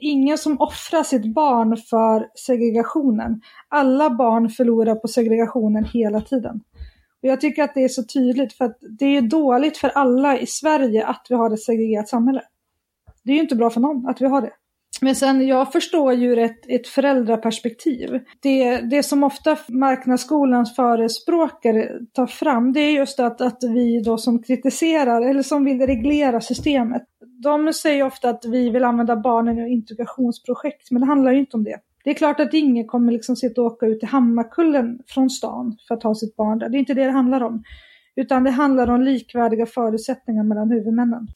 Ingen som offrar sitt barn för segregationen. Alla barn förlorar på segregationen hela tiden. Och jag tycker att det är så tydligt för att det är dåligt för alla i Sverige att vi har ett segregerat samhälle. Det är ju inte bra för någon att vi har det. Men sen, jag förstår ju ett, ett föräldraperspektiv. Det, det som ofta marknadsskolans förespråkare tar fram, det är just att, att vi då som kritiserar, eller som vill reglera systemet, de säger ofta att vi vill använda barnen i integrationsprojekt, men det handlar ju inte om det. Det är klart att ingen kommer liksom sitta och åka ut till Hammarkullen från stan för att ha sitt barn där. Det är inte det det handlar om. Utan det handlar om likvärdiga förutsättningar mellan huvudmännen.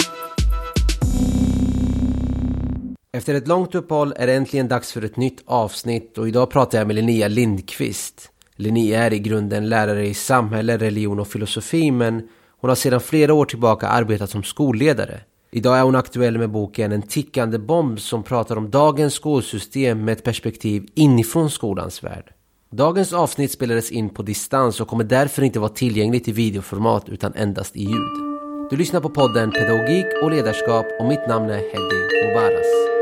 Efter ett långt uppehåll är det äntligen dags för ett nytt avsnitt och idag pratar jag med Linnea Lindqvist. Linnea är i grunden lärare i samhälle, religion och filosofi men hon har sedan flera år tillbaka arbetat som skolledare. Idag är hon aktuell med boken En tickande bomb som pratar om dagens skolsystem med ett perspektiv inifrån skolans värld. Dagens avsnitt spelades in på distans och kommer därför inte vara tillgängligt i videoformat utan endast i ljud. Du lyssnar på podden Pedagogik och ledarskap och mitt namn är Hedi Mubaras.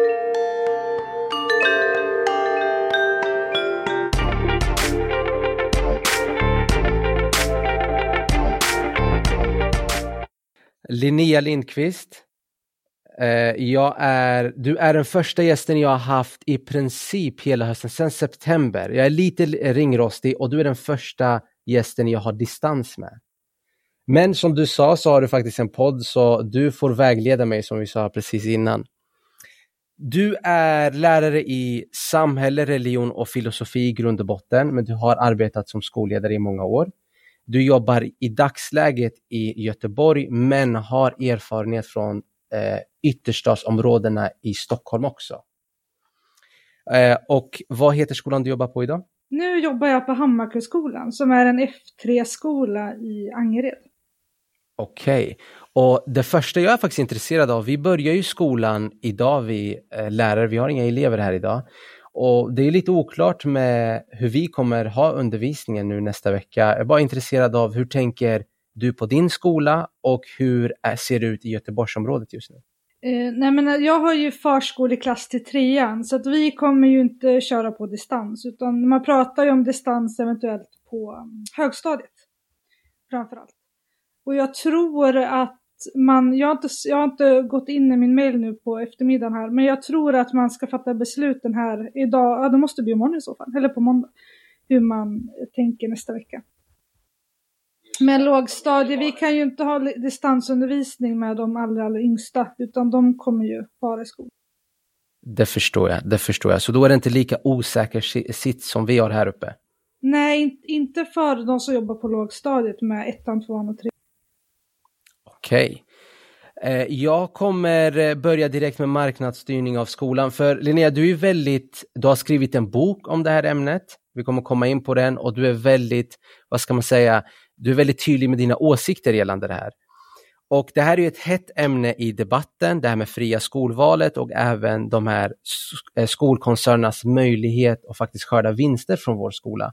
Linnea Lindqvist. Eh, jag är, du är den första gästen jag har haft i princip hela hösten, sedan september. Jag är lite ringrostig och du är den första gästen jag har distans med. Men som du sa så har du faktiskt en podd så du får vägleda mig som vi sa precis innan. Du är lärare i samhälle, religion och filosofi i grund och botten, men du har arbetat som skolledare i många år. Du jobbar i dagsläget i Göteborg men har erfarenhet från eh, ytterstadsområdena i Stockholm också. Eh, och vad heter skolan du jobbar på idag? Nu jobbar jag på Hammarkullsskolan som är en F3-skola i Angered. Okej, okay. och det första jag är faktiskt intresserad av, vi börjar ju skolan idag, vi eh, lärare, vi har inga elever här idag. Och det är lite oklart med hur vi kommer ha undervisningen nu nästa vecka. Jag är bara intresserad av hur tänker du på din skola och hur ser det ut i Göteborgsområdet just nu? Eh, nej men eh, jag har ju förskoleklass till trean så att vi kommer ju inte köra på distans utan man pratar ju om distans eventuellt på mm, högstadiet framförallt. Och jag tror att man, jag har, inte, jag har inte gått in i min mail nu på eftermiddagen här, men jag tror att man ska fatta besluten här idag, ja det måste bli imorgon i så fall, eller på måndag, hur man tänker nästa vecka. Men lågstadie, vi kan ju inte ha distansundervisning med de allra, allra yngsta, utan de kommer ju vara i skolan. Det förstår jag, det förstår jag. Så då är det inte lika osäker sitt som vi har här uppe? Nej, inte för de som jobbar på lågstadiet med ettan, tvåan och trean. Okej. Okay. Jag kommer eh, börja direkt med marknadsstyrning av skolan. För Linnea, du är väldigt, du har skrivit en bok om det här ämnet. Vi kommer komma in på den och du är väldigt, vad ska man säga, du är väldigt tydlig med dina åsikter gällande det här. Och det här är ett hett ämne i debatten, det här med fria skolvalet och även de här eh, skolkoncernernas möjlighet att faktiskt skörda vinster från vår skola.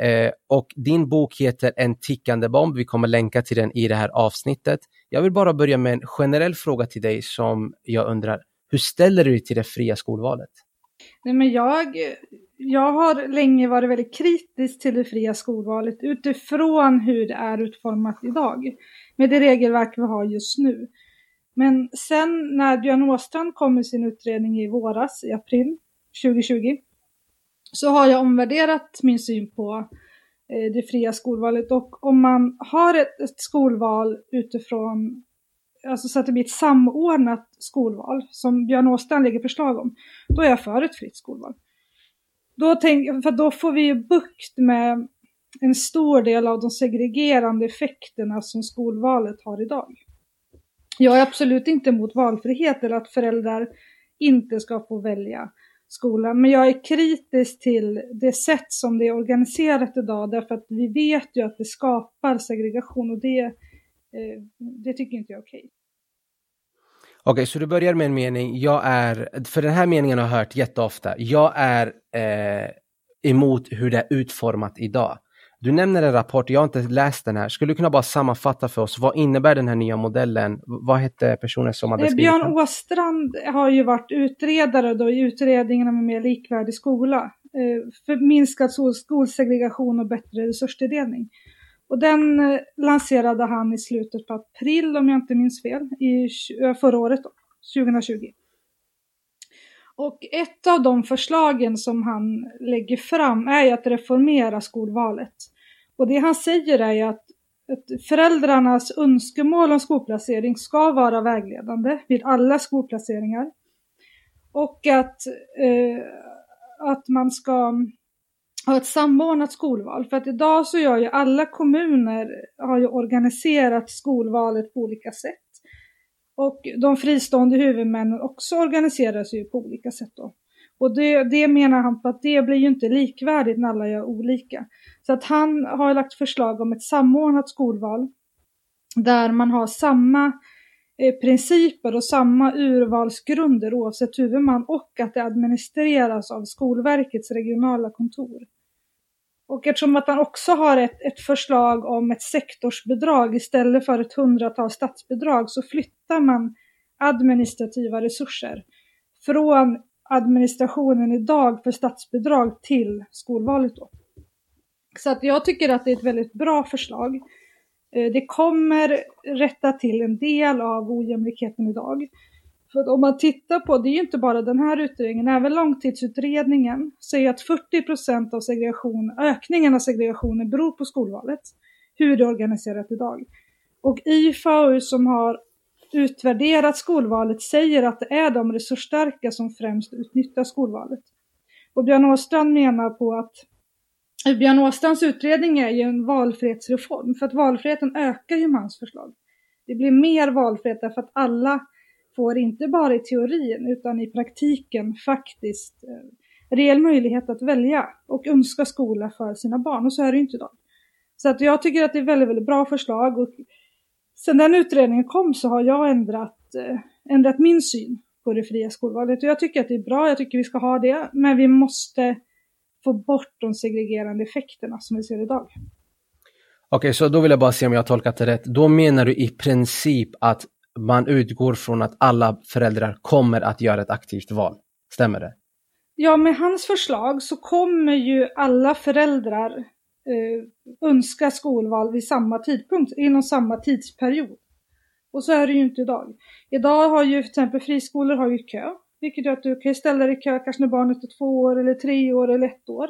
Eh, och din bok heter En tickande bomb. Vi kommer länka till den i det här avsnittet. Jag vill bara börja med en generell fråga till dig som jag undrar. Hur ställer du dig till det fria skolvalet? Nej, men jag, jag har länge varit väldigt kritisk till det fria skolvalet utifrån hur det är utformat idag. Med det regelverk vi har just nu. Men sen när Björn Åstrand kom med sin utredning i våras, i april 2020, så har jag omvärderat min syn på eh, det fria skolvalet. Och om man har ett, ett, skolval utifrån, alltså så att det blir ett samordnat skolval, som Björn Åstrand lägger förslag om, då är jag för ett fritt skolval. Då, tänk, för då får vi ju bukt med en stor del av de segregerande effekterna som skolvalet har idag. Jag är absolut inte emot valfrihet eller att föräldrar inte ska få välja skolan. Men jag är kritisk till det sätt som det är organiserat idag därför att vi vet ju att det skapar segregation och det, eh, det tycker inte jag är okej. Okej, okay, så du börjar med en mening. Jag är, för den här meningen har jag hört jätteofta. Jag är eh, emot hur det är utformat idag. Du nämner en rapport, jag har inte läst den här. Skulle du kunna bara sammanfatta för oss, vad innebär den här nya modellen? Vad hette personen som hade skrivit Björn Åstrand har ju varit utredare då i utredningen om en mer likvärdig skola. Eh, för minskad skolsegregation och bättre resurstilldelning. Och den eh, lanserade han i slutet på april, om jag inte minns fel, i förra året, då, 2020. Och ett av de förslagen som han lägger fram är ju att reformera skolvalet. Och det han säger är ju att, att föräldrarnas önskemål om skolplacering ska vara vägledande vid alla skolplaceringar. Och att, eh, att man ska ha ett samordnat skolval. För att idag så gör ju alla kommuner, har ju organiserat skolvalet på olika sätt. Och de fristående huvudmännen också organiseras ju på olika sätt då. Och det, det menar han på att det blir ju inte likvärdigt när alla gör olika. Så att han har lagt förslag om ett samordnat skolval där man har samma eh, principer och samma urvalsgrunder oavsett huvudman och att det administreras av Skolverkets regionala kontor. Och eftersom att han också har ett, ett förslag om ett sektorsbidrag istället för ett hundratal statsbidrag så flyttar man administrativa resurser från administrationen idag för statsbidrag till skolvalet då. Så att jag tycker att det är ett väldigt bra förslag. Eh, det kommer rätta till en del av ojämlikheten idag. För om man tittar på, det är ju inte bara den här utredningen, även långtidsutredningen säger att 40 procent av segregation, ökningen av segregationen beror på skolvalet, hur det är organiserat idag. Och IFAU som har utvärderat skolvalet säger att det är de resursstarka som främst utnyttjar skolvalet. Och Björn Åstrand menar på att Björn Åstrands utredning är ju en valfrihetsreform, för att valfriheten ökar ju med hans förslag. Det blir mer valfrihet därför att alla får inte bara i teorin utan i praktiken faktiskt eh, reell möjlighet att välja och önska skola för sina barn och så är det ju inte idag. Så att jag tycker att det är väldigt, väldigt bra förslag och sen den utredningen kom så har jag ändrat, eh, ändrat min syn på det fria skolvalet och jag tycker att det är bra, jag tycker vi ska ha det, men vi måste få bort de segregerande effekterna som vi ser idag. Okej, okay, så då vill jag bara se om jag har tolkat det rätt. Då menar du i princip att man utgår från att alla föräldrar kommer att göra ett aktivt val. Stämmer det? Ja, med hans förslag så kommer ju alla föräldrar eh, önska skolval vid samma tidpunkt, inom samma tidsperiod. Och så är det ju inte idag. Idag har ju till exempel friskolor har ju kö, vilket gör att du kan ställa dig i kö kanske när barnet är två år eller tre år eller ett år.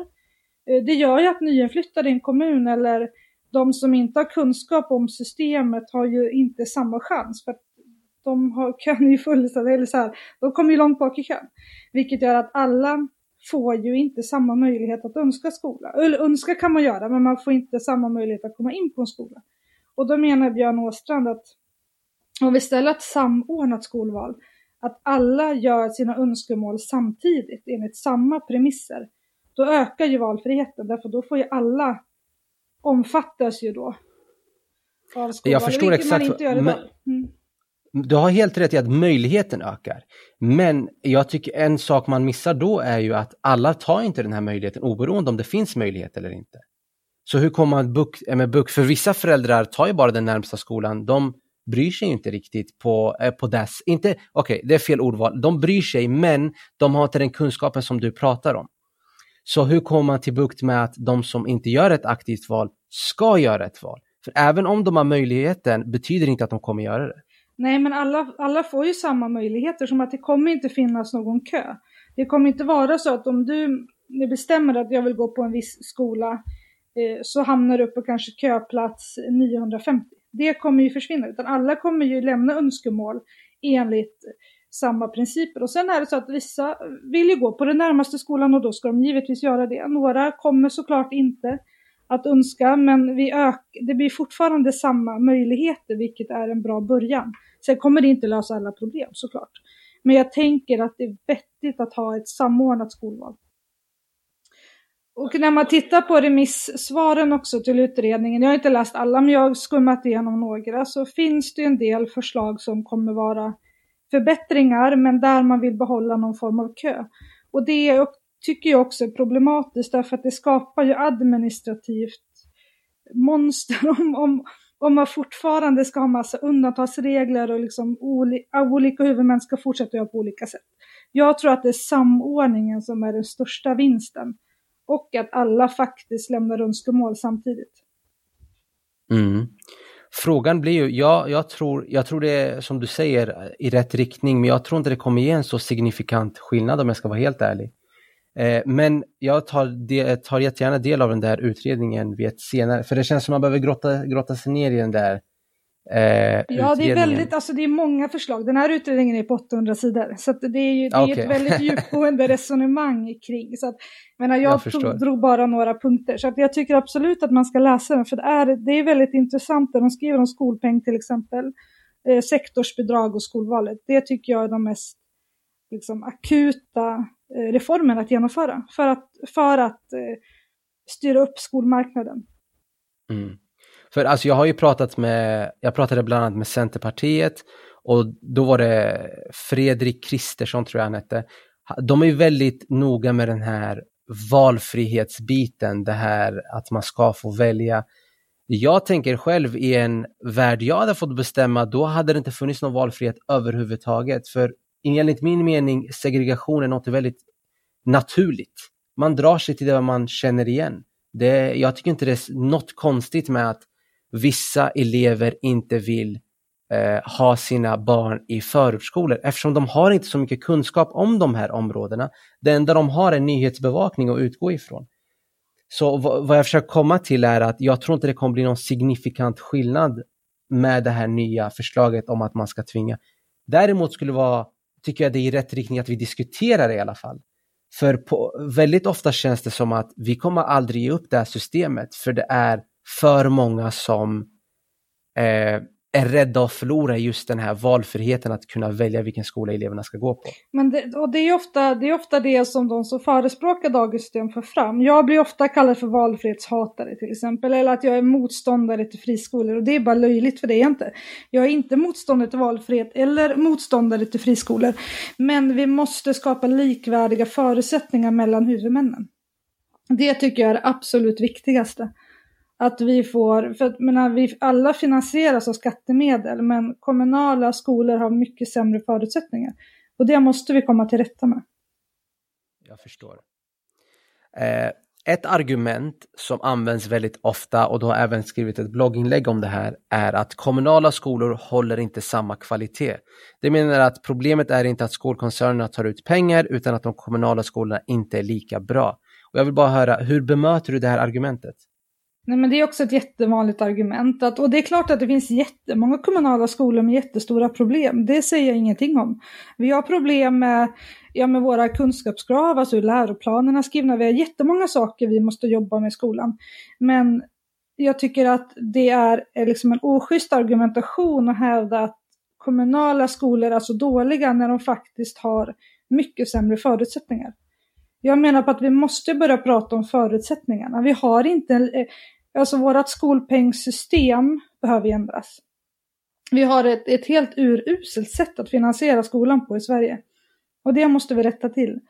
Eh, det gör ju att nyinflyttade i en kommun eller de som inte har kunskap om systemet har ju inte samma chans. För att de har kön är full, eller så här, de kommer ju långt bak i kön. Vilket gör att alla får ju inte samma möjlighet att önska skola. Eller önska kan man göra, men man får inte samma möjlighet att komma in på en skola. Och då menar Björn Åstrand att om vi ställer ett samordnat skolval, att alla gör sina önskemål samtidigt enligt samma premisser, då ökar ju valfriheten, därför då får ju alla omfattas ju då av skolan. Jag förstår exakt. Man inte gör men, mm du har helt rätt i att möjligheten ökar. Men jag tycker en sak man missar då är ju att alla tar inte den här möjligheten oberoende om det finns möjlighet eller inte. Så hur kommer man buk, med buk? För vissa föräldrar tar ju bara den närmsta skolan. De bryr sig inte riktigt på, eh, på dess, inte, okej okay, det är fel ordval, de bryr sig men de har inte den kunskapen som du pratar om. Så hur kommer man till bukt med att de som inte gör ett aktivt val ska göra ett val? För även om de har möjligheten betyder inte att de kommer göra det. Nej, men alla, alla får ju samma möjligheter, som att det kommer inte finnas någon kö. Det kommer inte vara så att om du bestämmer att jag vill gå på en viss skola eh, så hamnar du på kanske köplats 950. Det kommer ju försvinna, utan alla kommer ju lämna önskemål enligt samma principer. Och sen är det så att vissa vill ju gå på den närmaste skolan och då ska de givetvis göra det. Några kommer såklart inte att önska, men vi ök det blir fortfarande samma möjligheter, vilket är en bra början. Sen kommer det inte lösa alla problem såklart. Men jag tänker att det är vettigt att ha ett samordnat skolval. Och när man tittar på remissvaren också till utredningen, jag har inte läst alla men jag har skummat igenom några, så finns det en del förslag som kommer vara förbättringar men där man vill behålla någon form av kö. Och det är tycker jag också är problematiskt därför att det skapar ju administrativt monster om, om, om man fortfarande ska ha massa undantagsregler och liksom olika huvudmän ska fortsätta göra på olika sätt. Jag tror att det är samordningen som är den största vinsten. Och att alla faktiskt lämnar önskemål samtidigt. Mm. Frågan blir ju, ja, jag, tror, jag tror det är som du säger i rätt riktning, men jag tror inte det kommer ge en så signifikant skillnad om jag ska vara helt ärlig. Eh, men jag tar, de, tar jättegärna del av den där utredningen vid ett senare, för det känns som man behöver grotta, grotta sig ner i den där Eh, ja, det är väldigt, alltså det är många förslag. Den här utredningen är på 800 sidor. Så det är ju det är okay. ett väldigt djupgående resonemang kring. Så att, menar, jag, jag drog bara några punkter. Så att jag tycker absolut att man ska läsa den. För det är, det är väldigt intressant. De skriver om skolpeng till exempel. Eh, sektorsbidrag och skolvalet. Det tycker jag är de mest liksom, akuta Eh, reformer att genomföra. För att, för att eh, styra upp skolmarknaden. Mm. För alltså jag har ju pratat med, jag pratade bland annat med Centerpartiet och då var det Fredrik Kristersson tror jag han hette. De är ju väldigt noga med den här valfrihetsbiten, det här att man ska få välja. Jag tänker själv i en värld jag hade fått bestämma, då hade det inte funnits någon valfrihet överhuvudtaget. För enligt min mening, segregation är något väldigt naturligt. Man drar sig till det man känner igen. Det, jag tycker inte det är något konstigt med att vissa elever inte vill eh, ha sina barn i förortsskolor eftersom de har inte så mycket kunskap om de här områdena. Det enda de har är nyhetsbevakning att utgå ifrån. Så vad jag försöker komma till är att jag tror inte det kommer bli någon signifikant skillnad med det här nya förslaget om att man ska tvinga. Däremot skulle det vara, tycker jag det är i rätt riktning att vi diskuterar det i alla fall. För på, väldigt ofta känns det som att vi kommer aldrig ge upp det här systemet för det är för många som eh, är rädda att förlora just den här valfriheten att kunna välja vilken skola eleverna ska gå på. Men det, och det, är ofta, det är ofta det som de som förespråkar dagens system för fram. Jag blir ofta kallad för valfrihetshatare till exempel, eller att jag är motståndare till friskolor och det är bara löjligt för det är jag inte. Jag är inte motståndare till valfrihet eller motståndare till friskolor. Men vi måste skapa likvärdiga förutsättningar mellan huvudmännen. Det tycker jag är det absolut viktigaste. Att vi får, för att menar, äh, vi alla finansieras av skattemedel men kommunala skolor har mycket sämre förutsättningar. Och det måste vi komma till rätta med. Jag förstår. Eh, ett argument som används väldigt ofta och du har även skrivit ett blogginlägg om det här är att kommunala skolor håller inte samma kvalitet. Det menar att problemet är inte att skolkoncernerna tar ut pengar utan att de kommunala skolorna inte är lika bra. Och jag vill bara höra, hur bemöter du det här argumentet? Nej, men det är också ett jättevanligt argument. Att, och det är klart att det finns jättemånga kommunala skolor med jättestora problem. Det säger jag ingenting om. Vi har problem med, ja, med våra kunskapskrav, alltså hur läroplanerna är skrivna. Vi har jättemånga saker vi måste jobba med i skolan. Men jag tycker att det är, är liksom en oschysst argumentation att hävda att kommunala skolor är så dåliga när de faktiskt har mycket sämre förutsättningar. Jag menar på att vi måste börja prata om förutsättningarna. Vi har inte eh, Alltså vårt skolpengssystem behöver ändras. Vi har ett, ett helt uruselt sätt att finansiera skolan på i Sverige. Och det måste vi rätta till.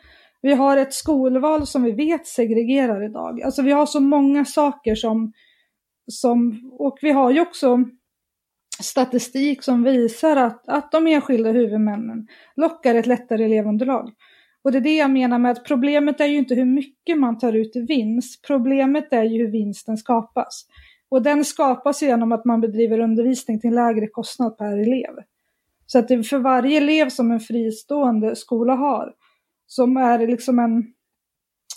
Vi har ett skolval som vi vet segregerar idag. Alltså vi har så många saker som, som och vi har ju också statistik som visar att, att de enskilda huvudmännen lockar ett lättare elevunderlag. Och det är det jag menar med att problemet är ju inte hur mycket man tar ut i vinst. Problemet är ju hur vinsten skapas. Och den skapas genom att man bedriver undervisning till lägre kostnad per elev. Så att för varje elev som en fristående skola har, som är liksom en,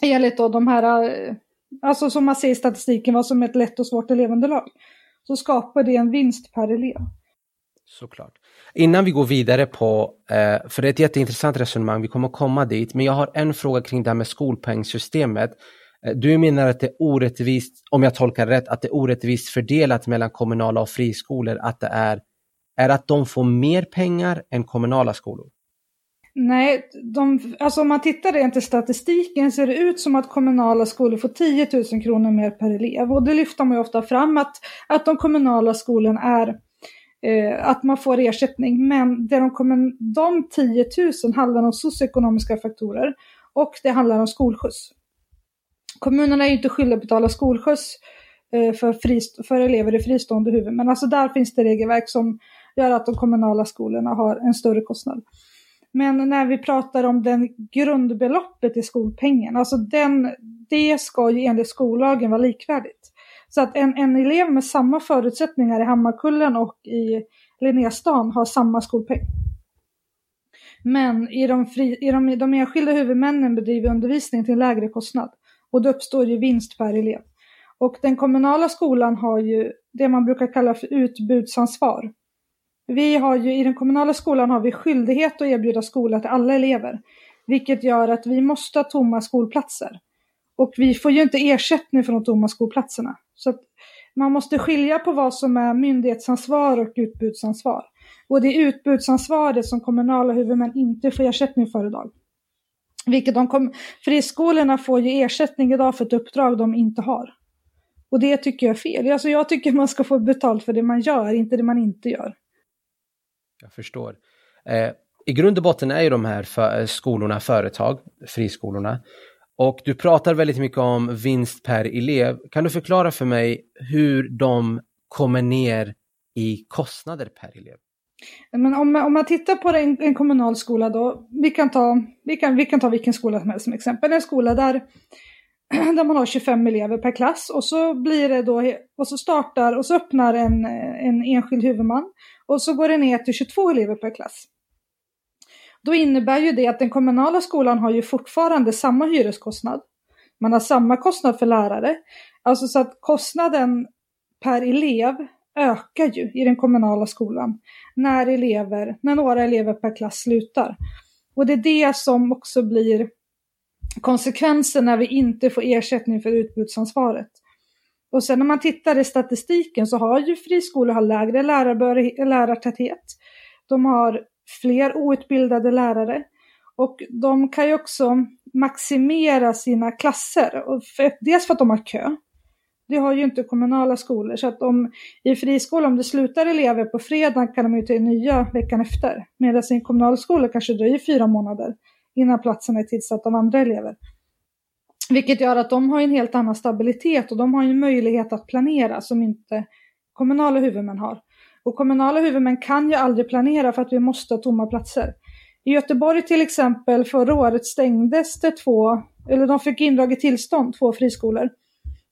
enligt då de här, eh, alltså som man ser i statistiken, vad som är ett lätt och svårt elevunderlag, så skapar det en vinst per elev. Såklart. Innan vi går vidare på, eh, för det är ett jätteintressant resonemang, vi kommer komma dit, men jag har en fråga kring det här med skolpengssystemet. Eh, du menar att det är orättvist, om jag tolkar rätt, att det är orättvist fördelat mellan kommunala och friskolor, att det är, är att de får mer pengar än kommunala skolor? Nej, de, alltså om man tittar rent i statistiken ser det ut som att kommunala skolor får 10 000 kronor mer per elev. Och det lyfter man ju ofta fram att, att de kommunala skolorna är eh, att man får ersättning. Men det de, kommer, de 10 000 handlar om socioekonomiska faktorer och det handlar om skolskjuts. Kommunerna är ju inte skyldiga att betala skolskjuts eh, för, frist för elever i fristående huvudmän. Alltså där finns det regelverk som gör att de kommunala skolorna har en större kostnad. Men när vi pratar om den grundbeloppet i skolpengen, alltså den, det ska ju enligt skollagen vara likvärdigt. Så att en, en elev med samma förutsättningar i Hammarkullen och i Linnéstan har samma skolpeng. Men i de, fri, i de, de enskilda huvudmännen bedriver undervisning till lägre kostnad. Och då uppstår ju vinst per elev. Och den kommunala skolan har ju det man brukar kalla för utbudsansvar. Vi har ju, I den kommunala skolan har vi skyldighet att erbjuda skola till alla elever. Vilket gör att vi måste ha tomma skolplatser. Och vi får ju inte ersättning för de tomma skolplatserna. Så att man måste skilja på vad som är myndighetsansvar och utbudsansvar. Och det är utbudsansvaret som kommunala huvudmän inte får ersättning för idag. Vilket de kom, friskolorna får ju ersättning idag för ett uppdrag de inte har. Och det tycker jag är fel. Alltså jag tycker man ska få betalt för det man gör, inte det man inte gör. Jag förstår. Eh, I grund och botten är ju de här för, skolorna företag, friskolorna. Och du pratar väldigt mycket om vinst per elev. Kan du förklara för mig hur de kommer ner i kostnader per elev? Men om, om man tittar på en, en kommunal skola då, vi kan, ta, vi, kan, vi kan ta vilken skola som helst som exempel. En skola där, där man har 25 elever per klass och så blir det då, och så startar och så öppnar en, en enskild huvudman och så går det ner till 22 elever per klass. Då innebär ju det att den kommunala skolan har ju fortfarande samma hyreskostnad. Man har samma kostnad för lärare. Alltså så att kostnaden per elev ökar ju i den kommunala skolan när, elever, när några elever per klass slutar. Och det är det som också blir konsekvensen när vi inte får ersättning för utbudsansvaret. Och sen när man tittar i statistiken så har ju friskolor har lägre lärartäthet. De har fler outbildade lärare och de kan ju också maximera sina klasser. Och för, dels för att de har kö. Det har ju inte kommunala skolor. Så att om i friskola, om det slutar elever på fredag kan de ju ta nya veckan efter. Medan i en kommunal skola kanske dröjer fyra månader innan platsen är tillsatt av andra elever. Vilket gör att de har en helt annan stabilitet och de har en möjlighet att planera som inte kommunala huvudmän har. Och kommunala huvudmän kan ju aldrig planera för att vi måste ha tomma platser. I Göteborg till exempel förra året stängdes det två, eller de fick indraget tillstånd, två friskolor.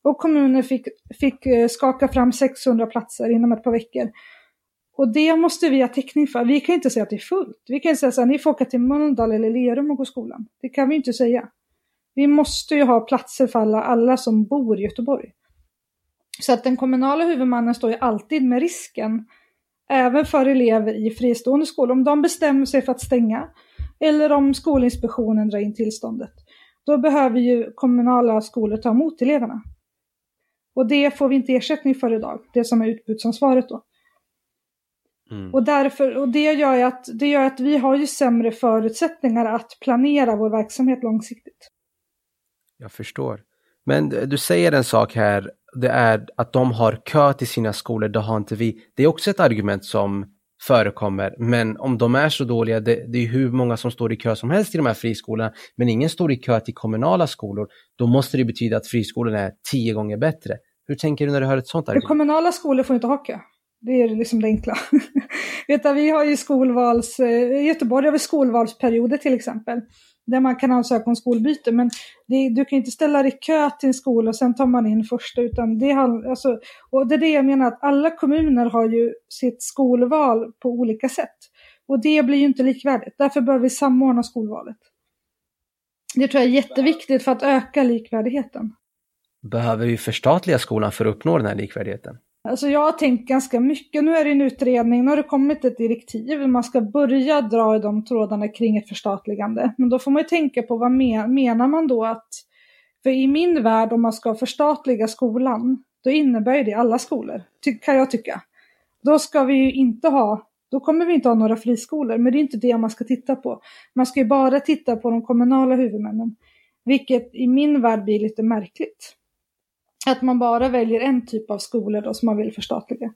Och kommunen fick, fick eh, skaka fram 600 platser inom ett par veckor. Och det måste vi ha täckning för. Vi kan inte säga att det är fullt. Vi kan inte säga att ni får åka till Mölndal eller Lerum och gå skolan. Det kan vi inte säga. Vi måste ju ha platser för alla, alla som bor i Göteborg. Så att den kommunala huvudmannen står ju alltid med risken, även för elever i fristående skolor, om de bestämmer sig för att stänga eller om Skolinspektionen drar in tillståndet. Då behöver ju kommunala skolor ta emot eleverna. Och det får vi inte ersättning för idag, det som är utbudsansvaret då. Mm. Och, därför, och det, gör att, det gör att vi har ju sämre förutsättningar att planera vår verksamhet långsiktigt. Jag förstår. Men du säger en sak här, det är att de har kö till sina skolor, det har inte vi. Det är också ett argument som förekommer, men om de är så dåliga, det, det är hur många som står i kö som helst i de här friskolorna, men ingen står i kö till kommunala skolor, då måste det betyda att friskolorna är tio gånger bättre. Hur tänker du när du hör ett sånt argument? Kommunala skolor får inte ha kö. Det är liksom det enkla. Vet du, vi har ju skolvals, eh, i Göteborg har vi skolvalsperioder till exempel där man kan ansöka om skolbyte. Men det, du kan inte ställa dig i kö till en skola och sen tar man in första. Utan det, alltså, och det är det jag menar, att alla kommuner har ju sitt skolval på olika sätt. Och det blir ju inte likvärdigt. Därför bör vi samordna skolvalet. Det tror jag är jätteviktigt för att öka likvärdigheten. Behöver vi förstatliga skolan för att uppnå den här likvärdigheten? Alltså jag har tänkt ganska mycket. Nu är det en utredning, nu har det kommit ett direktiv. Man ska börja dra i de trådarna kring ett förstatligande. Men då får man ju tänka på vad men, menar man då att... För i min värld, om man ska förstatliga skolan, då innebär det alla skolor, kan jag tycka. Då ska vi ju inte ha, då kommer vi inte ha några friskolor, men det är inte det man ska titta på. Man ska ju bara titta på de kommunala huvudmännen. Vilket i min värld blir lite märkligt. Att man bara väljer en typ av skolor då som man vill förstatliga.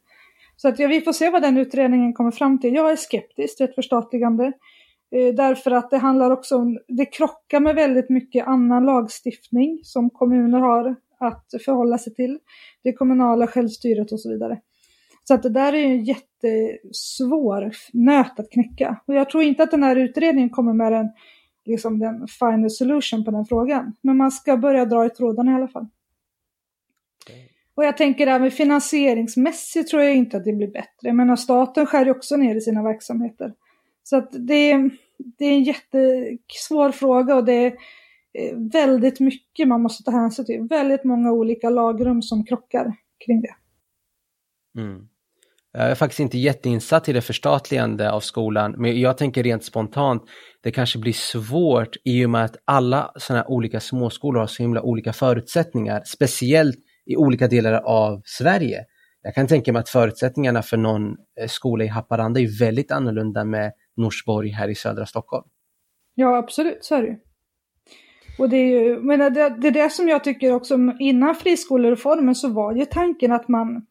Så att ja, vi får se vad den utredningen kommer fram till. Jag är skeptisk till ett förstatligande. Eh, därför att det handlar också om, det krockar med väldigt mycket annan lagstiftning som kommuner har att förhålla sig till. Det kommunala självstyret och så vidare. Så att det där är en jättesvår nöt att knäcka. Och jag tror inte att den här utredningen kommer med den, liksom den final solution på den frågan. Men man ska börja dra i trådarna i alla fall. Och jag tänker även finansieringsmässigt tror jag inte att det blir bättre. Men staten skär ju också ner i sina verksamheter. Så att det, är, det är en jättesvår fråga och det är eh, väldigt mycket man måste ta hänsyn till. Väldigt många olika lagrum som krockar kring det. Mm. Jag är faktiskt inte jätteinsatt i det förstatligande av skolan, men jag tänker rent spontant, det kanske blir svårt i och med att alla sådana här olika småskolor har så himla olika förutsättningar, speciellt i olika delar av Sverige. Jag kan tänka mig att förutsättningarna för någon eh, skola i Haparanda är väldigt annorlunda med Norsborg här i södra Stockholm. Ja, absolut, så är det och det är ju, men det, det är det som jag tycker också, innan friskolereformen så var ju tanken att man,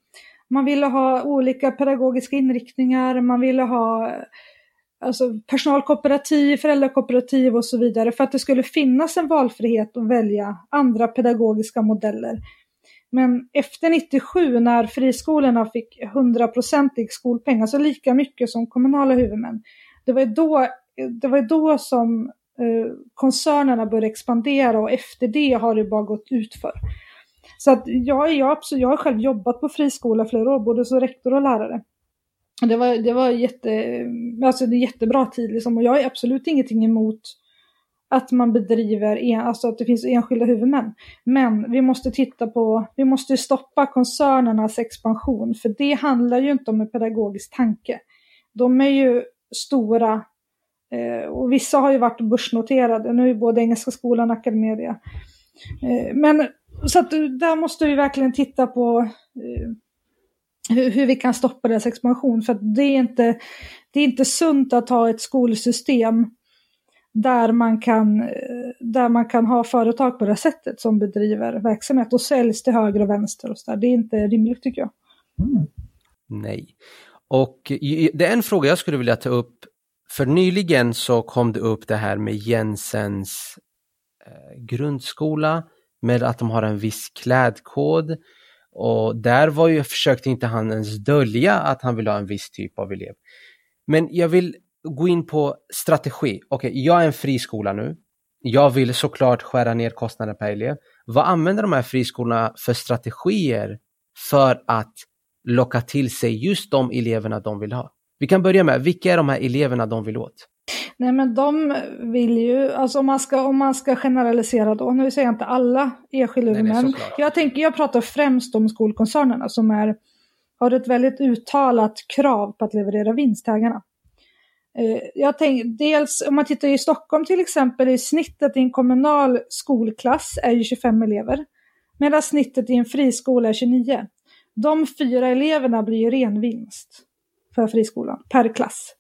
man ville ha olika pedagogiska inriktningar, man ville ha alltså personalkooperativ, föräldrakooperativ och så vidare för att det skulle finnas en valfrihet att välja andra pedagogiska modeller. Men efter 97 när friskolorna fick 100-procentig skolpeng, alltså lika mycket som kommunala huvudmän, det var då, det var då som eh, koncernerna började expandera och efter det har det bara gått ut för. Så att jag, jag, jag har själv jobbat på friskola flera år, både som rektor och lärare. Det var, det var jätte, alltså det jättebra tid liksom, och jag har absolut ingenting emot att man bedriver, en, alltså att det finns enskilda huvudmän. Men vi måste titta på, vi måste stoppa koncernernas expansion, för det handlar ju inte om en pedagogisk tanke. De är ju stora eh, och vissa har ju varit börsnoterade, nu är både Engelska skolan och Academedia. Eh, men så att där måste vi verkligen titta på eh, hur, hur, vi kan stoppa deras expansion, för att det är inte, det är inte sunt att ha ett skolsystem där man, kan, där man kan ha företag på det sättet som bedriver verksamhet och säljs till höger och vänster och så där. Det är inte rimligt tycker jag. Mm. Nej. Och det är en fråga jag skulle vilja ta upp. För nyligen så kom det upp det här med Jensens eh, grundskola med att de har en viss klädkod. Och där var ju, försökte inte han ens dölja att han vill ha en viss typ av elev. Men jag vill gå in på strategi. Okej, okay, jag är en friskola nu. Jag vill såklart skära ner kostnaden per elev. Vad använder de här friskolorna för strategier för att locka till sig just de eleverna de vill ha? Vi kan börja med, vilka är de här eleverna de vill åt? Nej men de vill ju, alltså om man ska, om man ska generalisera då, nu säger jag inte alla enskilda huvudmän. Jag, tänker, jag pratar främst om skolkoncernerna som är, har ett väldigt uttalat krav på att leverera vinst till ägarna. Eh, jag tänker, dels om man tittar i Stockholm till exempel, i snittet i en kommunal skolklass är ju 25 elever. Medan snittet i en friskola är 29. De fyra eleverna blir ju ren vinst för friskolan per klass.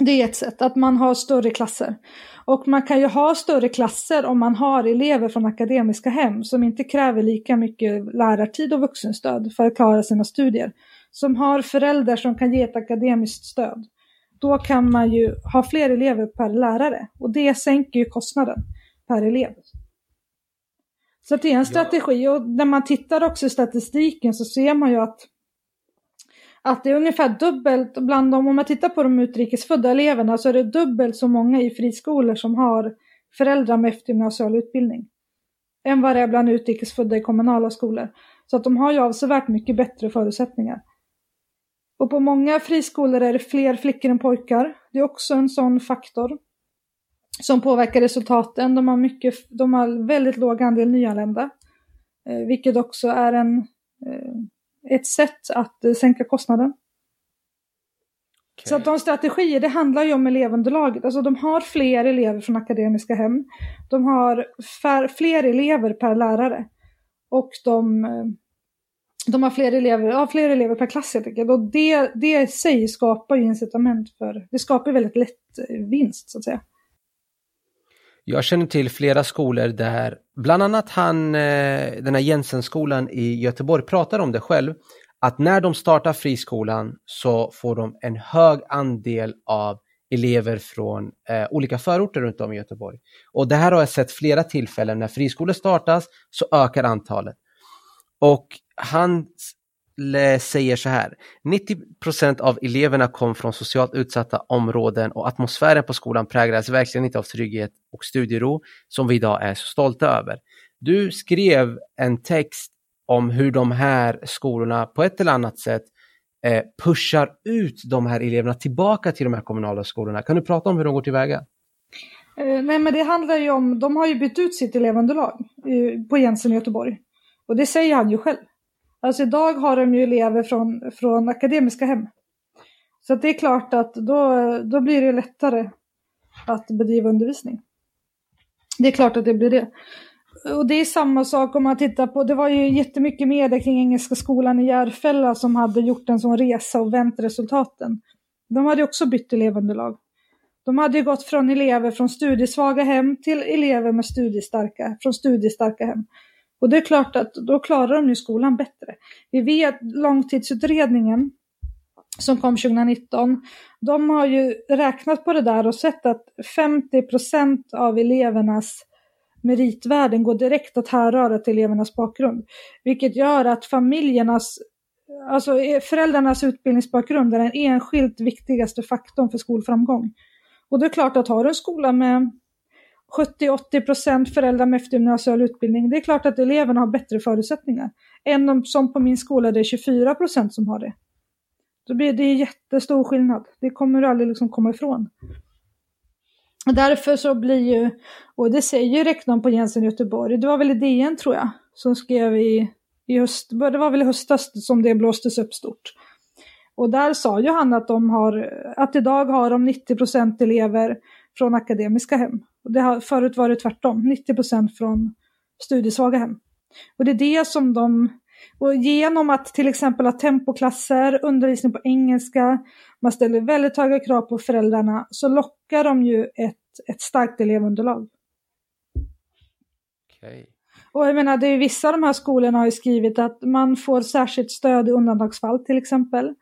Det är ett sätt, att man har större klasser. Och man kan ju ha större klasser om man har elever från akademiska hem som inte kräver lika mycket lärartid och vuxenstöd för att klara sina studier. Som har föräldrar som kan ge ett akademiskt stöd då kan man ju ha fler elever per lärare och det sänker ju kostnaden per elev. Så det är en strategi och när man tittar också i statistiken så ser man ju att, att det är ungefär dubbelt bland dem, om man tittar på de utrikesfödda eleverna så är det dubbelt så många i friskolor som har föräldrar med eftergymnasial utbildning än vad det är bland utrikesfödda i kommunala skolor. Så att de har ju avsevärt mycket bättre förutsättningar. Och på många friskolor är det fler flickor än pojkar. Det är också en sån faktor som påverkar resultaten. De har, mycket, de har väldigt låg andel nyanlända, eh, vilket också är en, eh, ett sätt att eh, sänka kostnaden. Okay. Så att de strategier, det handlar ju om elevunderlaget. Alltså de har fler elever från akademiska hem. De har fler elever per lärare. Och de de har fler elever, ja, fler elever per klass helt enkelt. Och det, det i sig skapar ju incitament för, det skapar väldigt lätt eh, vinst så att säga. Jag känner till flera skolor där bland annat han, eh, den här Jensenskolan i Göteborg pratar om det själv. Att när de startar friskolan så får de en hög andel av elever från eh, olika förorter runt om i Göteborg. Och det här har jag sett flera tillfällen. När friskolor startas så ökar antalet. Och han säger så här, 90% av eleverna kom från socialt utsatta områden och atmosfären på skolan präglades verkligen inte av trygghet och studiero som vi idag är så stolta över. Du skrev en text om hur de här skolorna på ett eller annat sätt eh, pushar ut de här eleverna tillbaka till de här kommunala skolorna. Kan du prata om hur de går tillväga? Eh, nej men det handlar ju om, de har ju bytt ut sitt elevunderlag eh, på Jensen i Göteborg. Och det säger han ju själv. Alltså idag har de ju elever från, från akademiska hem. Så det är klart att då, då blir det lättare att bedriva undervisning. Det är klart att det blir det. Och det är samma sak om man tittar på, det var ju jättemycket media kring Engelska skolan i Järfälla som hade gjort en sån resa och vänt resultaten. De hade också bytt elevunderlag. De hade ju gått från elever från studiesvaga hem till elever med studiestarka, från studiestarka hem. Och det är klart att då klarar de ju skolan bättre. Vi vet långtidsutredningen som kom 2019, de har ju räknat på det där och sett att 50 procent av elevernas meritvärden går direkt att härröra till elevernas bakgrund. Vilket gör att familjernas, alltså eh, föräldrarnas utbildningsbakgrund är den enskilt viktigaste faktorn för skolframgång. Och det är klart att har du en skola med 70-80 procent föräldrar med eftergymnasial utbildning, det är klart att eleverna har bättre förutsättningar. Än om, som på min skola, det är 24 procent som har det. Då blir det jättestor skillnad. Det kommer du aldrig liksom komma ifrån. Därför så blir ju, och det säger ju rektorn på Jensen i Göteborg, det var väl i DN tror jag, som skrev i, i höst, det var väl i höstas som det blåstes upp stort. Och där sa ju han att de har, att idag har de 90 procent elever från akademiska hem. Och det har förut varit tvärtom, 90 procent från studiesvaga hem. Och det är det som de, och genom att till exempel ha tempoklasser, undervisning på engelska, man ställer väldigt höga krav på föräldrarna, så lockar de ju ett, ett starkt elevunderlag. Okay. Och jag menar, det är vissa av de här skolorna har ju skrivit att man får särskilt stöd i undantagsfall till exempel.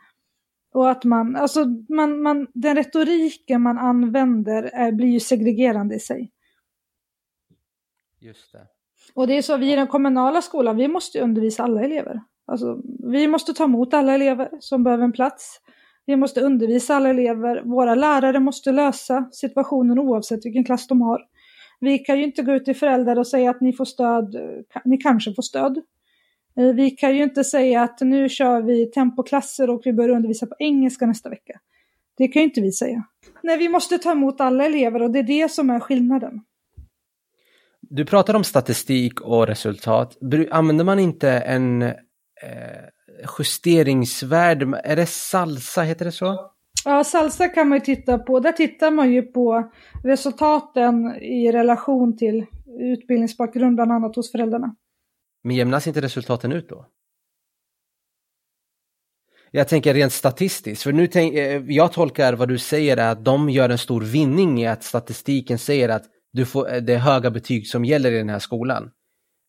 Och att man, alltså man, man, den retoriken man använder är, blir ju segregerande i sig. Just det. Och det är så, vi i den kommunala skolan, vi måste undervisa alla elever. Alltså, vi måste ta emot alla elever som behöver en plats. Vi måste undervisa alla elever. Våra lärare måste lösa situationen oavsett vilken klass de har. Vi kan ju inte gå ut till föräldrar och säga att ni får stöd, ni kanske får stöd. Eh, vi kan ju inte säga att nu kör vi tempoklasser och vi börjar undervisa på engelska nästa vecka. Det kan ju inte vi säga. Nej, vi måste ta emot alla elever och det är det som är skillnaden. Du pratar om statistik och resultat. Använder man inte en eh, justeringsvärde? Är det salsa, heter det så? Ja, salsa kan man ju titta på. Där tittar man ju på resultaten i relation till utbildningsbakgrund, bland annat hos föräldrarna. Men jämnas inte resultaten ut då? Jag tänker rent statistiskt, för nu tänk, eh, jag tolkar vad du säger är att de gör en stor vinning i att statistiken säger att du får, eh, det är höga betyg som gäller i den här skolan.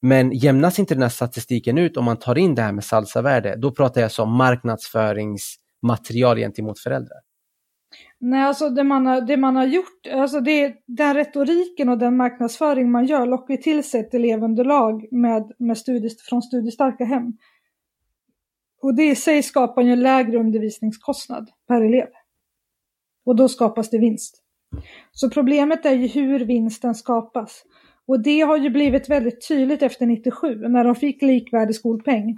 Men jämnas inte den här statistiken ut om man tar in det här med salsavärde, då pratar jag som marknadsföringsmaterial gentemot föräldrar. Nej, alltså det man har, det man har gjort, alltså det, den retoriken och den marknadsföring man gör lockar till sig ett elevunderlag med, med studie, från studiestarka hem. Och det i sig skapar ju en lägre undervisningskostnad per elev. Och då skapas det vinst. Så problemet är ju hur vinsten skapas. Och det har ju blivit väldigt tydligt efter 97 när de fick likvärdig skolpeng.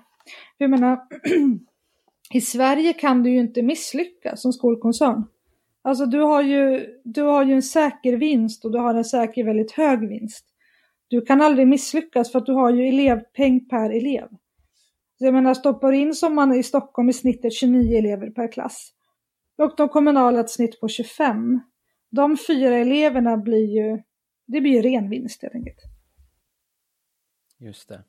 Jag menar, i Sverige kan du ju inte misslyckas som skolkoncern. Alltså du har, ju, du har ju en säker vinst och du har en säker väldigt hög vinst. Du kan aldrig misslyckas för att du har ju elevpeng per elev. Så jag menar, stoppar in som man i Stockholm i snittet 29 elever per klass och de kommunala ett snitt på 25. De fyra eleverna blir ju, det blir ju ren vinst helt enkelt. Just det.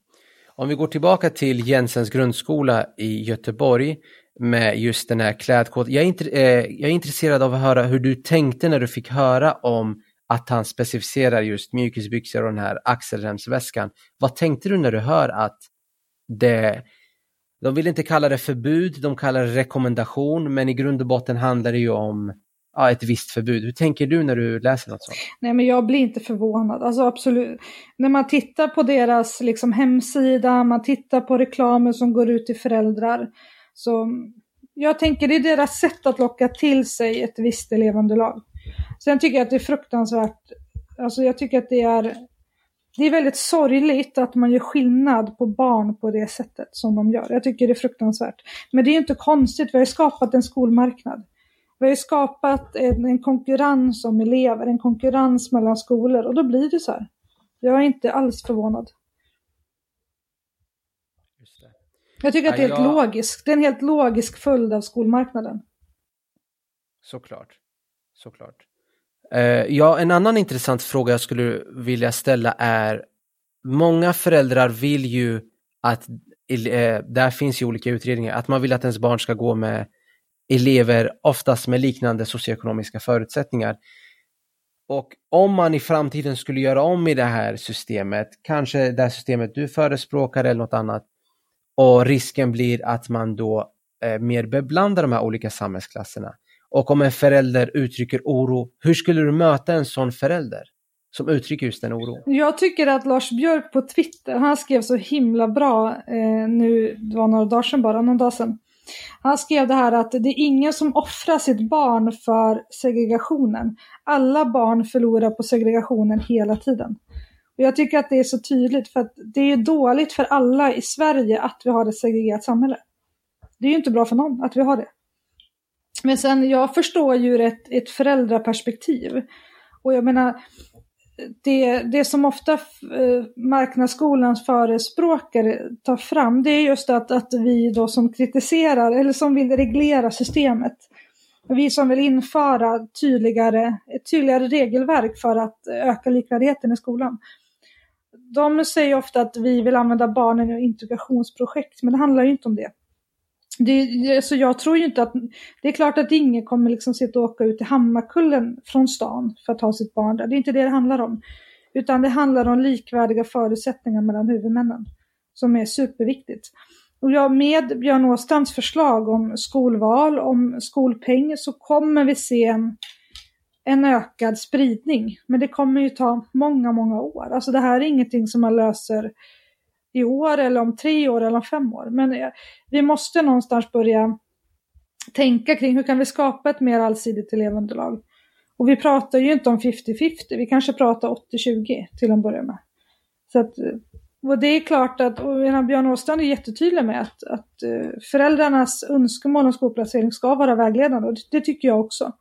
Om vi går tillbaka till Jensens grundskola i Göteborg med just den här klädkoden. Jag, är eh, jag är intresserad av att höra hur du tänkte när du fick höra om att han specificerar just mjukisbyxor och den här axelremsväskan. Vad tänkte du när du hör att det, de vill inte kalla det förbud, de kallar det rekommendation, men i grund och botten handlar det ju om ja, ett visst förbud. Hur tänker du när du läser något sånt? Nej, men jag blir inte förvånad. Alltså absolut. När man tittar på deras liksom, hemsida, man tittar på reklamen som går ut till föräldrar. Så jag tänker det är deras sätt att locka till sig ett visst elevunderlag. Sen tycker jag att det är fruktansvärt, alltså jag tycker att det är det är väldigt sorgligt att man gör skillnad på barn på det sättet som de gör. Jag tycker det är fruktansvärt. Men det är inte konstigt, vi har ju skapat en skolmarknad. Vi har ju skapat en, en konkurrens om elever, en konkurrens mellan skolor och då blir det så här. Jag är inte alls förvånad. Jag tycker att det är helt logiskt. Det är en helt logisk följd av skolmarknaden. Såklart. Såklart. Uh, ja, en annan intressant fråga jag skulle vilja ställa är Många föräldrar vill ju att, uh, där finns ju olika utredningar, att man vill att ens barn ska gå med elever, oftast med liknande socioekonomiska förutsättningar. Och om man i framtiden skulle göra om i det här systemet, kanske det här systemet du förespråkar eller något annat, och risken blir att man då eh, mer beblandar de här olika samhällsklasserna. Och om en förälder uttrycker oro, hur skulle du möta en sån förälder? Som uttrycker just den oron. Jag tycker att Lars Björk på Twitter, han skrev så himla bra eh, nu, det var några dagar sedan bara, någon dag sedan. Han skrev det här att det är ingen som offrar sitt barn för segregationen. Alla barn förlorar på segregationen hela tiden. Och jag tycker att det är så tydligt för att det är dåligt för alla i Sverige att vi har ett segregerat samhälle. Det är ju inte bra för någon att vi har det. Men sen, jag förstår ju ett, ett föräldraperspektiv. Och jag menar, det, det som ofta eh, marknadsskolans förespråkare tar fram, det är just att, att vi då som kritiserar, eller som vill reglera systemet, vi som vill införa tydligare, ett tydligare regelverk för att eh, öka likvärdigheten i skolan. De säger ofta att vi vill använda barnen i integrationsprojekt, men det handlar ju inte om det. Det, så alltså, jag tror ju inte att, det är klart att ingen kommer liksom sitta och åka ut till Hammarkullen från stan för att ha sitt barn där. Det är inte det det handlar om. Utan det handlar om likvärdiga förutsättningar mellan huvudmännen. Som är superviktigt. Och ja, med Björn Åstrands förslag om skolval, om skolpeng, så kommer vi se en, en ökad spridning. Men det kommer ju ta många, många år. Alltså det här är ingenting som man löser i år eller om tre år eller om fem år. Men eh, vi måste någonstans börja tänka kring hur kan vi skapa ett mer allsidigt elevunderlag. Och vi pratar ju inte om 50-50, vi kanske pratar 80-20 till att börja med. Så att, eh, och det är klart att, och Björn Åstrand är jättetydlig med att, att eh, föräldrarnas önskemål om skolplacering ska vara vägledande och det, det tycker jag också.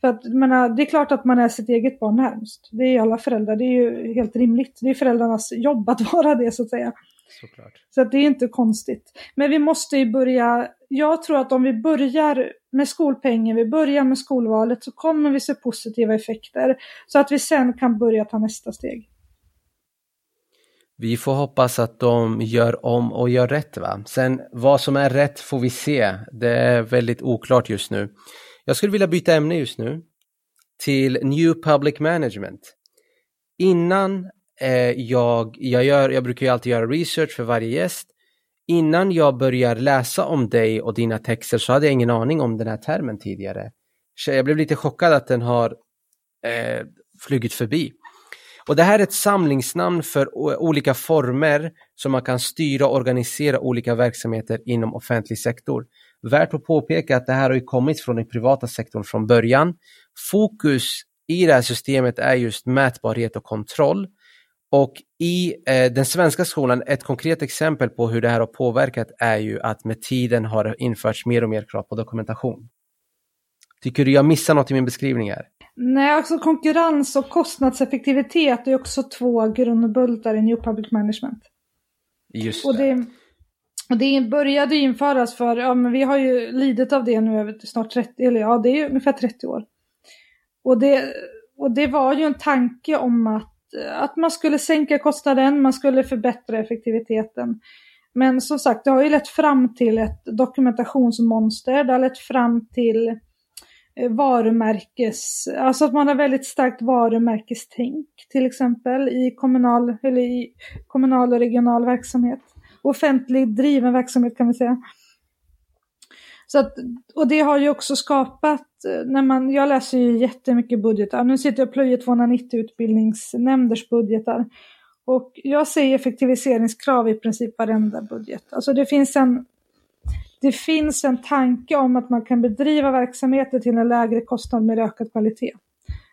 För att, menar, det är klart att man är sitt eget barn närmst. Det är alla föräldrar, det är ju helt rimligt. Det är föräldrarnas jobb att vara det så att säga. Såklart. Så att det är inte konstigt. Men vi måste ju börja, jag tror att om vi börjar med skolpengen, vi börjar med skolvalet så kommer vi se positiva effekter. Så att vi sen kan börja ta nästa steg. Vi får hoppas att de gör om och gör rätt. Va? Sen vad som är rätt får vi se. Det är väldigt oklart just nu. Jag skulle vilja byta ämne just nu till New Public Management. Innan eh, jag, jag, gör, jag brukar ju alltid göra research för varje gäst. Innan jag börjar läsa om dig och dina texter så hade jag ingen aning om den här termen tidigare. Så jag blev lite chockad att den har eh, flugit förbi. Och det här är ett samlingsnamn för olika former som man kan styra och organisera olika verksamheter inom offentlig sektor. Värt att påpeka att det här har kommit från den privata sektorn från början. Fokus i det här systemet är just mätbarhet och kontroll. Och i eh, den svenska skolan, ett konkret exempel på hur det här har påverkat är ju att med tiden har det införts mer och mer krav på dokumentation. Tycker du jag missar något i min beskrivning här? Nej, alltså konkurrens och kostnadseffektivitet är också två grundbultar i New Public Management. Just det. Och det och det började införas för, ja men vi har ju lidit av det nu över snart 30, eller ja det är ungefär 30 år. Och det, och det var ju en tanke om att, att man skulle sänka kostnaden, man skulle förbättra effektiviteten. Men som sagt, det har ju lett fram till ett dokumentationsmonster, det har lett fram till eh, varumärkes, alltså att man har väldigt starkt varumärkestänk till exempel i kommunal, eller i kommunal och regional verksamhet offentligt driven verksamhet kan vi säga. Så att, och det har ju också skapat, eh, när man, jag läser ju jättemycket budgetar, nu sitter jag och plöjer 290 utbildningsnämnders budgetar. Och jag ser effektiviseringskrav i princip varenda budget. Alltså det finns en det finns en tanke om att man kan bedriva verksamheter till en lägre kostnad med ökad kvalitet.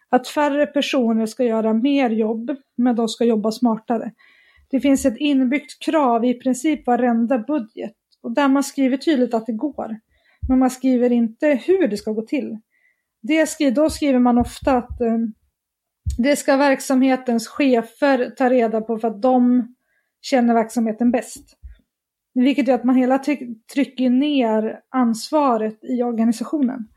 Att färre personer ska göra mer jobb, men de ska jobba smartare. Det finns ett inbyggt krav i princip varenda budget och där man skriver tydligt att det går. Men man skriver inte hur det ska gå till. Det skri då skriver man ofta att eh, det ska verksamhetens chefer ta reda på för att de känner verksamheten bäst. Vilket gör att man hela trycker ner ansvaret i organisationen.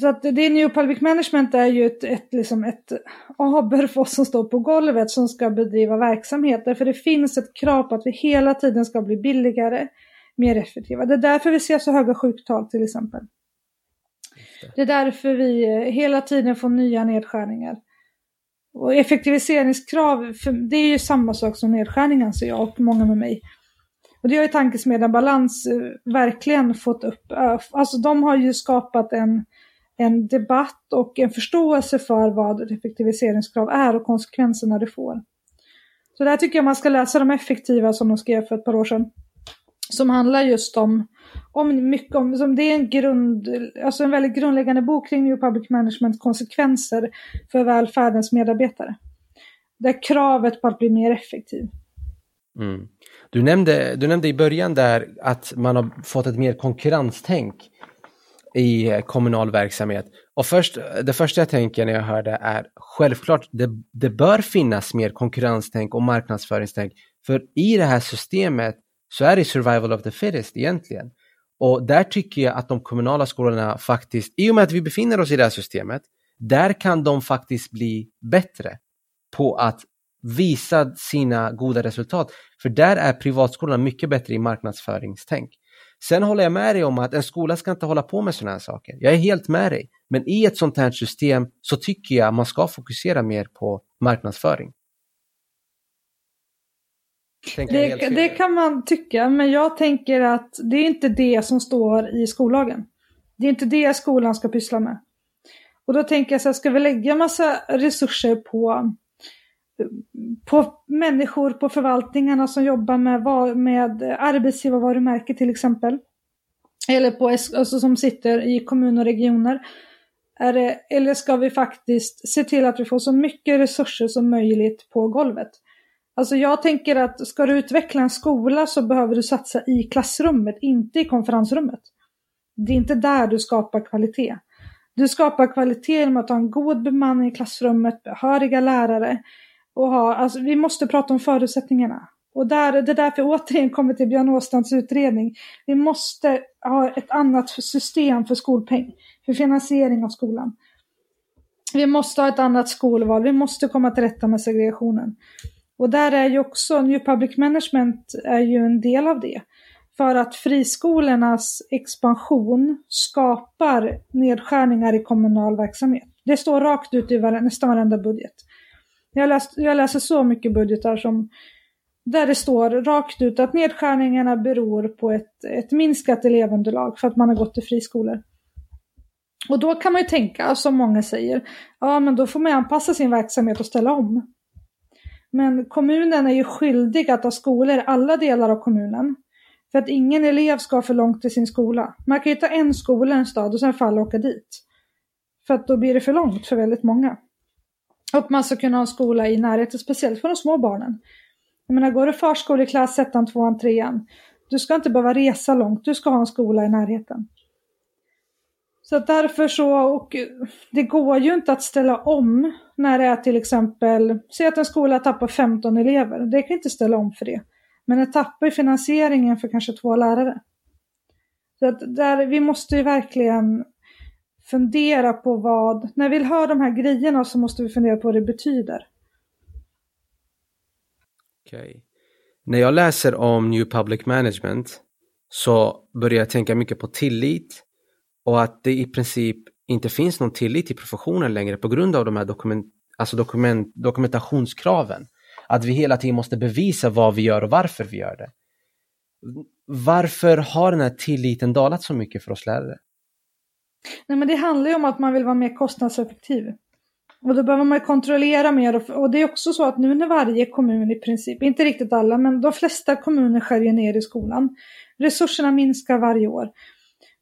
Så att det New Public Management är ju ett, ett, liksom ett aber för oss som står på golvet som ska bedriva verksamhet. Därför det finns ett krav på att vi hela tiden ska bli billigare, mer effektiva. Det är därför vi ser så höga sjuktal till exempel. Det är därför vi hela tiden får nya nedskärningar. Och effektiviseringskrav, det är ju samma sak som nedskärning anser jag och många med mig. Och det har ju Tankesmedjan Balans eh, verkligen fått upp. Alltså de har ju skapat en, en debatt och en förståelse för vad effektiviseringskrav är och konsekvenserna det får. Så där tycker jag man ska läsa de effektiva som de skrev för ett par år sedan. Som handlar just om om mycket om, som det är en grund, alltså en väldigt grundläggande bok kring New Public Management konsekvenser för välfärdens medarbetare. Där kravet på att bli mer effektiv. Mm. Du, nämnde, du nämnde i början där att man har fått ett mer konkurrenstänk i eh, kommunal verksamhet. Och först, det första jag tänker när jag hör det är självklart, det, det bör finnas mer konkurrenstänk och marknadsföringstänk. För i det här systemet så är det survival of the fittest egentligen. Och där tycker jag att de kommunala skolorna faktiskt, i och med att vi befinner oss i det här systemet, där kan de faktiskt bli bättre på att visa sina goda resultat. För där är privatskolorna mycket bättre i marknadsföringstänk. Sen håller jag med dig om att en skola ska inte hålla på med sådana här saker. Jag är helt med dig. Men i ett sånt här system så tycker jag man ska fokusera mer på marknadsföring. Det, det, kan man tycka, men jag tänker att det är inte det som står i skollagen. Det är inte det skolan ska pyssla med. Och då tänker jag så här, ska vi lägga massa resurser på, på människor på förvaltningarna som jobbar med, med arbetsgivarvarumärke till exempel. Eller på, alltså som sitter i kommuner och regioner. Det, eller ska vi faktiskt se till att vi får så mycket resurser som möjligt på golvet? Alltså jag tänker att ska du utveckla en skola så behöver du satsa i klassrummet, inte i konferensrummet. Det är inte där du skapar kvalitet. Du skapar kvalitet genom att ha en god bemanning i klassrummet, behöriga lärare och ha, alltså vi måste prata om förutsättningarna. Och där, det är därför jag återigen kommer till Björn Åstrands utredning. Vi måste ha ett annat system för skolpeng, för finansiering av skolan. Vi måste ha ett annat skolval, vi måste komma till rätta med segregationen. Och där är ju också New Public Management är ju en del av det. För att friskolornas expansion skapar nedskärningar i kommunal verksamhet. Det står rakt ut i nästan varenda budget. Jag, läst, jag läser så mycket budgetar som där det står rakt ut att nedskärningarna beror på ett, ett minskat elevunderlag för att man har gått till friskolor. Och då kan man ju tänka, som många säger, ja men då får man anpassa sin verksamhet och ställa om. Men kommunen är ju skyldig att ha skolor i alla delar av kommunen. För att ingen elev ska för långt till sin skola. Man kan ju ta en skola i en stad och sen får alla åka dit. För att då blir det för långt för väldigt många. Och man ska kunna ha en skola i närheten, speciellt för de små barnen. Jag menar, går du förskoleklass, ettan, tvåan, trean. Du ska inte behöva resa långt, du ska ha en skola i närheten. Så därför så, och eh, det går ju inte att ställa om när det är till exempel, säg att en skola tappar 15 elever, det kan inte ställa om för det. Men den tappar finansieringen för kanske två lärare. Så att där, vi måste ju verkligen fundera på vad, när vi hör de här grejerna så måste vi fundera på vad det betyder. Okej. Okay. När jag läser om New Public Management så börjar jag tänka mycket på tillit och att det i princip inte finns någon tillit i professionen längre på grund av de här dokument, alltså dokument, dokumentationskraven. Att vi hela tiden måste bevisa vad vi gör och varför vi gör det. Varför har den här tilliten dalat så mycket för oss lärare? Nej, men det handlar ju om att man vill vara mer kostnadseffektiv. Och då behöver man kontrollera mer och, och det är också så att nu när varje kommun i princip, inte riktigt alla, men de flesta kommuner skär ju ner i skolan. Resurserna minskar varje år.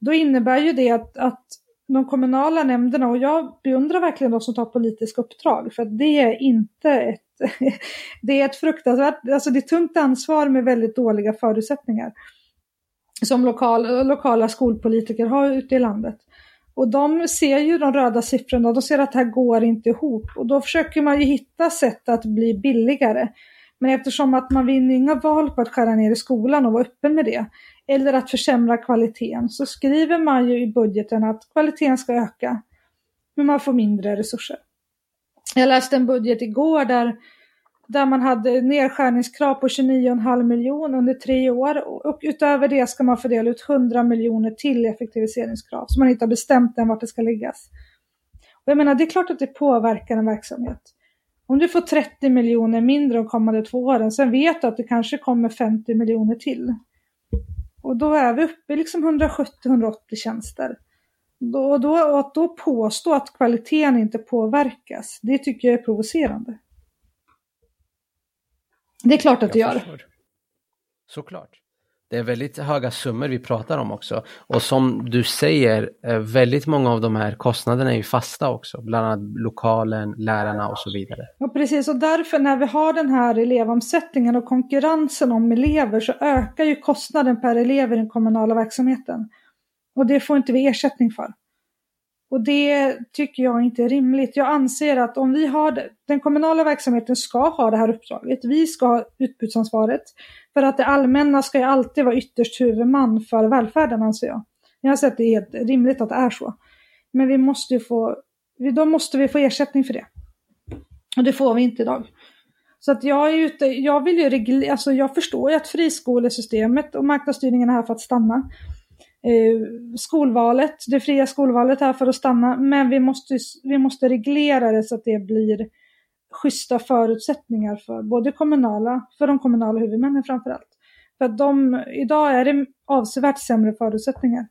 Då innebär ju det att, att de kommunala nämnderna, och jag beundrar verkligen de som tar politiska uppdrag, för att det är inte ett det är ett fruktansvärt, alltså det är tungt ansvar med väldigt dåliga förutsättningar. Som lokal, lokala skolpolitiker har ute i landet. Och de ser ju de röda siffrorna, de ser att det här går inte ihop. Och då försöker man ju hitta sätt att bli billigare. Men eftersom att man vinner inga val på att skära ner i skolan och vara öppen med det, eller att försämra kvaliteten, så skriver man ju i budgeten att kvaliteten ska öka. Men man får mindre resurser. Jag läste en budget igår där, där man hade nedskärningskrav på 29,5 miljoner under tre år och utöver det ska man fördela ut 100 miljoner till effektiviseringskrav så man inte har bestämt än vart det ska läggas. Och jag menar, det är klart att det påverkar en verksamhet. Om du får 30 miljoner mindre de kommande två åren, sen vet du att det kanske kommer 50 miljoner till. Och då är vi uppe i liksom 170-180 tjänster. Då, då, att då påstå att kvaliteten inte påverkas, det tycker jag är provocerande. Det är klart att det gör. Såklart. Det är väldigt höga summor vi pratar om också. Och som du säger, eh, väldigt många av de här kostnaderna är ju fasta också. Bland annat lokalen, lärarna och så vidare. Ja, precis. Och därför när vi har den här elevomsättningen och konkurrensen om elever så ökar ju kostnaden per elev i den kommunala verksamheten. Och det får inte vi ersättning för. Och det tycker jag inte är rimligt. Jag anser att om vi har det, den kommunala verksamheten ska ha det här uppdraget. Vi ska ha utbudsansvaret. För att det allmänna ska ju alltid vara ytterst huvudman för välfärden anser jag. Jag anser att det är helt rimligt att det är så. Men vi måste ju få, då måste vi få ersättning för det. Och det får vi inte idag. Så att jag är ute, jag vill ju reglera, alltså jag förstår ju att friskolesystemet och marknadsstyrningen är här för att stanna Eh, skolvalet, det fria skolvalet här för att stanna, men vi måste, vi måste reglera det så att det blir schyssta förutsättningar för både kommunala, för de kommunala huvudmännen framför allt. För att de, idag är det avsevärt sämre förutsättningar.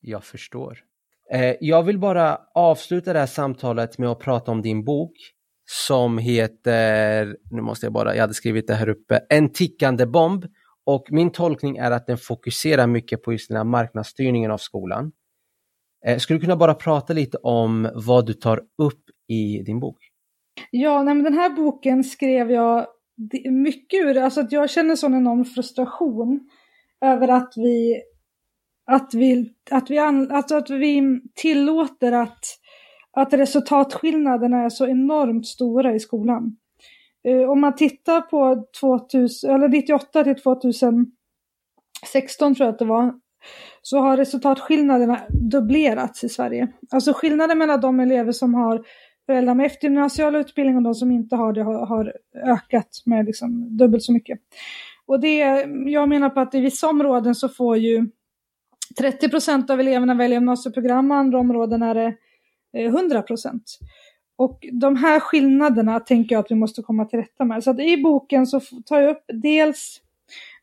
Jag förstår. Eh, jag vill bara avsluta det här samtalet med att prata om din bok som heter, nu måste jag bara, jag hade skrivit det här uppe, En tickande bomb och min tolkning är att den fokuserar mycket på just den här marknadsstyrningen av skolan. Eh, skulle du kunna bara prata lite om vad du tar upp i din bok? Ja, nej, men den här boken skrev jag mycket ur, alltså att jag känner sån enorm frustration över att vi, att vi, att vi, alltså att vi tillåter att, att resultatskillnaderna är så enormt stora i skolan. Eh, om man tittar på 2000, eller 98 till 2016 tror jag att det var, så har resultatskillnaderna dubblerats i Sverige. Alltså skillnaden mellan de elever som har föräldrar med eftergymnasial utbildning och de som inte har det har, har ökat med liksom dubbelt så mycket. Och det, jag menar på att i vissa områden så får ju 30 procent av eleverna välja gymnasieprogram, och andra områden är det eh, 100 procent. Och de här skillnaderna tänker jag att vi måste komma till rätta med. Så att i boken så tar jag upp dels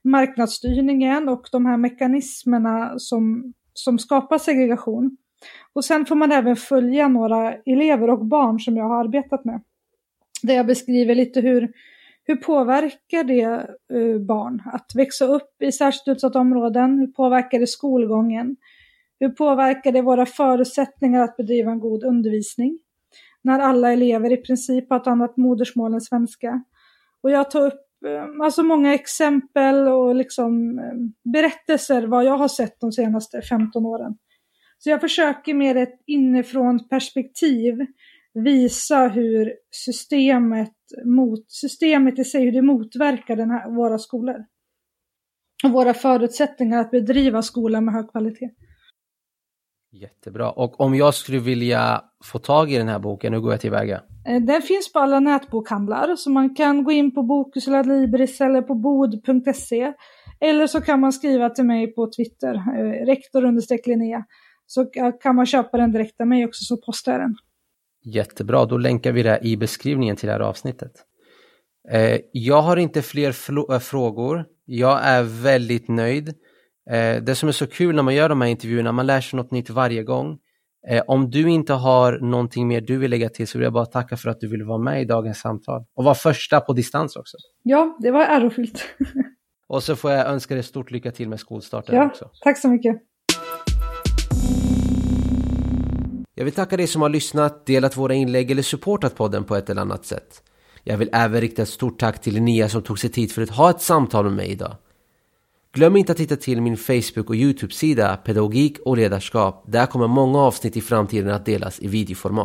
marknadsstyrningen och de här mekanismerna som, som skapar segregation. Och sen får man även följa några elever och barn som jag har arbetat med. Där jag beskriver lite hur, hur påverkar det eh, barn att växa upp i särskilt utsatta områden? Hur påverkar det skolgången? Hur påverkar det våra förutsättningar att bedriva en god undervisning? När alla elever i princip har ett annat modersmål än svenska. Och jag tar upp eh, alltså många exempel och liksom eh, berättelser vad jag har sett de senaste 15 åren. Så jag försöker med ett inifrån perspektiv visa hur systemet, mot, systemet i sig, hur det motverkar den här, våra skolor. Och våra förutsättningar att bedriva skola med hög kvalitet. Jättebra. Och om jag skulle vilja få tag i den här boken, hur går jag tillväga? Eh, den finns på alla nätbokhandlar, så man kan gå in på Bokus eller Libris eller på bod.se. Eller så kan man skriva till mig på Twitter, eh, rektor Linnea. Så kan man köpa den direkt av mig också, så postar jag den. Jättebra, då länkar vi det i beskrivningen till det här avsnittet. Eh, jag har inte fler frågor Jag är väldigt nöjd. Eh, det som är så kul när man gör de här intervjuerna, man lär sig något nytt varje gång. Eh, om du inte har någonting mer du vill lägga till så vill jag bara tacka för att du ville vara med i dagens samtal. Och vara första på distans också. Ja, det var ärofyllt. Och så får jag önska dig stort lycka till med skolstarten ja, också. Tack så mycket. Jag vill tacka dig som har lyssnat, delat våra inlägg eller supportat podden på ett eller annat sätt. Jag vill även rikta ett stort tack till Linnea som tog sig tid för att ha ett samtal med mig idag. Glöm inte att titta till min Facebook och Youtube-sida Pedagogik och ledarskap. Där kommer många avsnitt i framtiden att delas i videoformat.